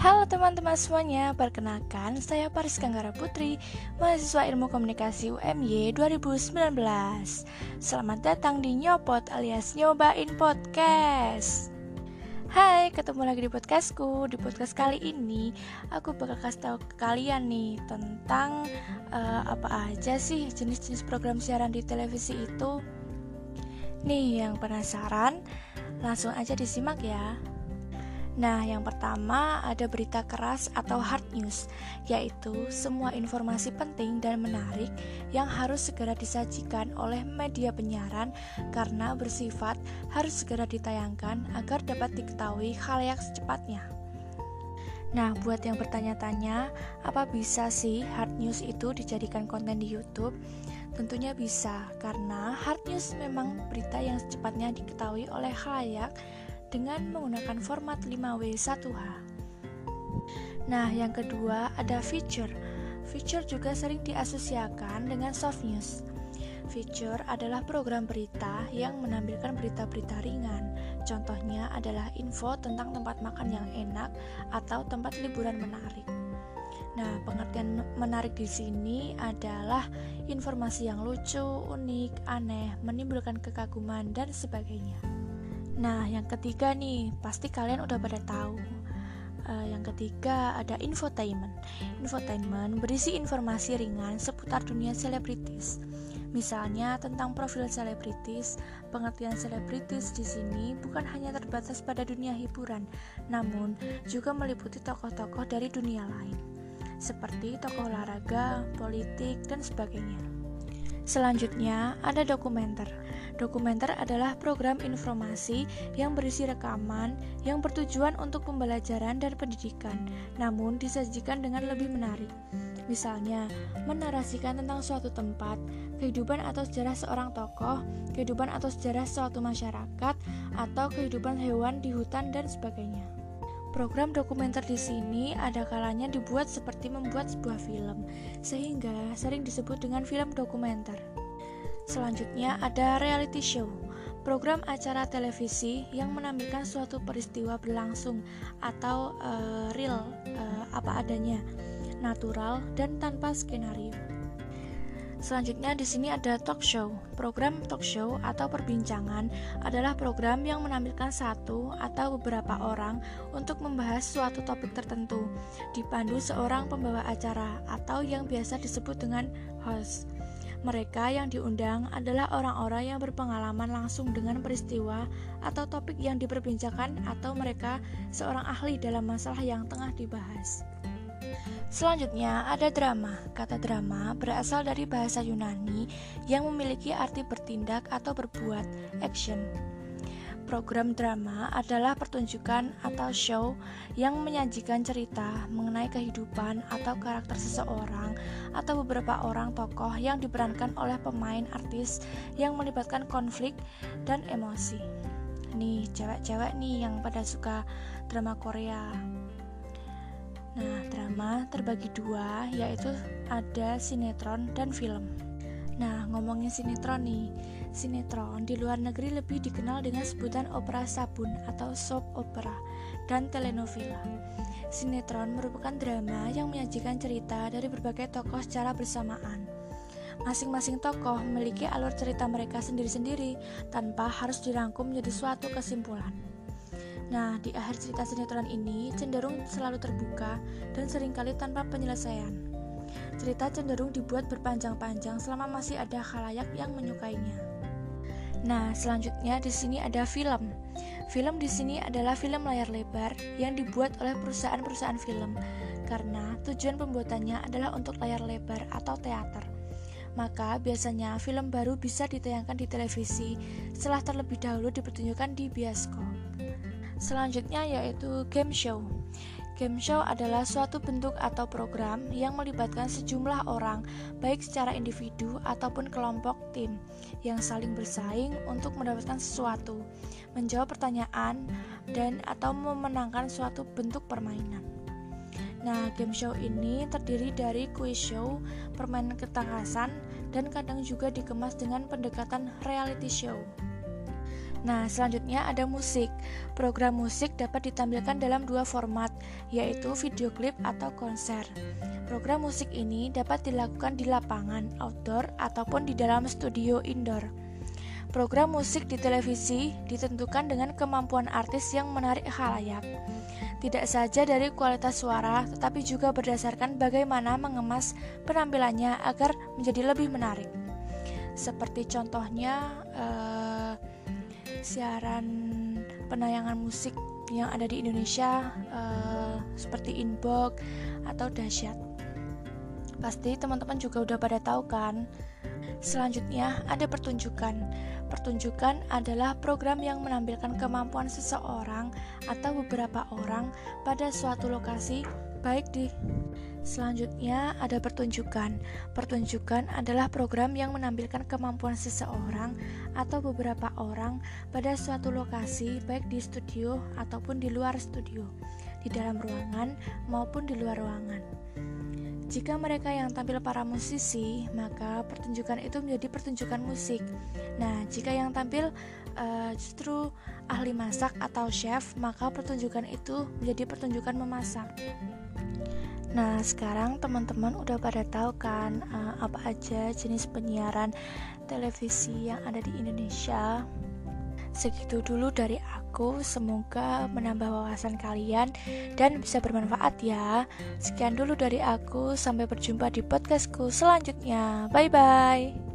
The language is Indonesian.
Halo teman-teman semuanya, perkenalkan saya Paris Kanggara Putri, mahasiswa Ilmu Komunikasi UMY 2019. Selamat datang di Nyopot alias Nyobain Podcast. Hai, ketemu lagi di podcastku. Di podcast kali ini, aku bakal kasih tahu ke kalian nih tentang uh, apa aja sih jenis-jenis program siaran di televisi itu. Nih, yang penasaran, langsung aja disimak ya. Nah, yang pertama ada berita keras atau hard news, yaitu semua informasi penting dan menarik yang harus segera disajikan oleh media penyiaran karena bersifat harus segera ditayangkan agar dapat diketahui hal yang secepatnya. Nah, buat yang bertanya-tanya, apa bisa sih hard news itu dijadikan konten di YouTube? Tentunya bisa, karena hard news memang berita yang secepatnya diketahui oleh halayak dengan menggunakan format 5W1H. Nah, yang kedua ada feature. Feature juga sering diasosiasikan dengan soft news. Feature adalah program berita yang menampilkan berita-berita ringan. Contohnya adalah info tentang tempat makan yang enak atau tempat liburan menarik. Nah, pengertian menarik di sini adalah informasi yang lucu, unik, aneh, menimbulkan kekaguman, dan sebagainya. Nah, yang ketiga nih, pasti kalian udah pada tahu. Uh, yang ketiga ada infotainment. Infotainment berisi informasi ringan seputar dunia selebritis. Misalnya tentang profil selebritis, pengertian selebritis di sini bukan hanya terbatas pada dunia hiburan, namun juga meliputi tokoh-tokoh dari dunia lain, seperti tokoh olahraga, politik, dan sebagainya. Selanjutnya ada dokumenter. Dokumenter adalah program informasi yang berisi rekaman yang bertujuan untuk pembelajaran dan pendidikan, namun disajikan dengan lebih menarik. Misalnya, menarasikan tentang suatu tempat, kehidupan atau sejarah seorang tokoh, kehidupan atau sejarah suatu masyarakat, atau kehidupan hewan di hutan dan sebagainya. Program dokumenter di sini ada kalanya dibuat seperti membuat sebuah film, sehingga sering disebut dengan film dokumenter. Selanjutnya ada reality show, program acara televisi yang menampilkan suatu peristiwa berlangsung atau uh, real uh, apa adanya, natural dan tanpa skenario. Selanjutnya di sini ada talk show. Program talk show atau perbincangan adalah program yang menampilkan satu atau beberapa orang untuk membahas suatu topik tertentu, dipandu seorang pembawa acara atau yang biasa disebut dengan host. Mereka yang diundang adalah orang-orang yang berpengalaman langsung dengan peristiwa atau topik yang diperbincangkan atau mereka seorang ahli dalam masalah yang tengah dibahas. Selanjutnya ada drama. Kata drama berasal dari bahasa Yunani yang memiliki arti bertindak atau berbuat, action. Program drama adalah pertunjukan atau show yang menyajikan cerita mengenai kehidupan atau karakter seseorang atau beberapa orang tokoh yang diperankan oleh pemain artis yang melibatkan konflik dan emosi. Nih, cewek-cewek nih yang pada suka drama Korea. Nah, drama terbagi dua, yaitu ada sinetron dan film. Nah, ngomongin sinetron nih, Sinetron di luar negeri lebih dikenal dengan sebutan opera sabun atau soap opera dan telenovela. Sinetron merupakan drama yang menyajikan cerita dari berbagai tokoh secara bersamaan. Masing-masing tokoh memiliki alur cerita mereka sendiri-sendiri tanpa harus dirangkum menjadi suatu kesimpulan. Nah, di akhir cerita sinetron ini cenderung selalu terbuka dan sering kali tanpa penyelesaian. Cerita cenderung dibuat berpanjang-panjang selama masih ada khalayak yang menyukainya. Nah, selanjutnya di sini ada film. Film di sini adalah film layar lebar yang dibuat oleh perusahaan-perusahaan film karena tujuan pembuatannya adalah untuk layar lebar atau teater. Maka biasanya film baru bisa ditayangkan di televisi setelah terlebih dahulu dipertunjukkan di bioskop. Selanjutnya yaitu game show. Game show adalah suatu bentuk atau program yang melibatkan sejumlah orang, baik secara individu ataupun kelompok tim, yang saling bersaing untuk mendapatkan sesuatu, menjawab pertanyaan, dan atau memenangkan suatu bentuk permainan. Nah, game show ini terdiri dari quiz show, permainan ketangkasan, dan kadang juga dikemas dengan pendekatan reality show. Nah, selanjutnya ada musik. Program musik dapat ditampilkan dalam dua format, yaitu video klip atau konser. Program musik ini dapat dilakukan di lapangan, outdoor, ataupun di dalam studio indoor. Program musik di televisi ditentukan dengan kemampuan artis yang menarik halayak. Tidak saja dari kualitas suara, tetapi juga berdasarkan bagaimana mengemas penampilannya agar menjadi lebih menarik. Seperti contohnya, eh, siaran penayangan musik yang ada di Indonesia uh, seperti Inbox atau Dahsyat. Pasti teman-teman juga udah pada tahu kan? Selanjutnya ada pertunjukan. Pertunjukan adalah program yang menampilkan kemampuan seseorang atau beberapa orang pada suatu lokasi baik di Selanjutnya ada pertunjukan. Pertunjukan adalah program yang menampilkan kemampuan seseorang atau beberapa orang pada suatu lokasi baik di studio ataupun di luar studio, di dalam ruangan maupun di luar ruangan. Jika mereka yang tampil para musisi, maka pertunjukan itu menjadi pertunjukan musik. Nah, jika yang tampil uh, justru ahli masak atau chef, maka pertunjukan itu menjadi pertunjukan memasak. Nah, sekarang teman-teman udah pada tahu kan uh, apa aja jenis penyiaran televisi yang ada di Indonesia. Segitu dulu dari aku, semoga menambah wawasan kalian dan bisa bermanfaat ya. Sekian dulu dari aku, sampai berjumpa di podcastku selanjutnya. Bye bye.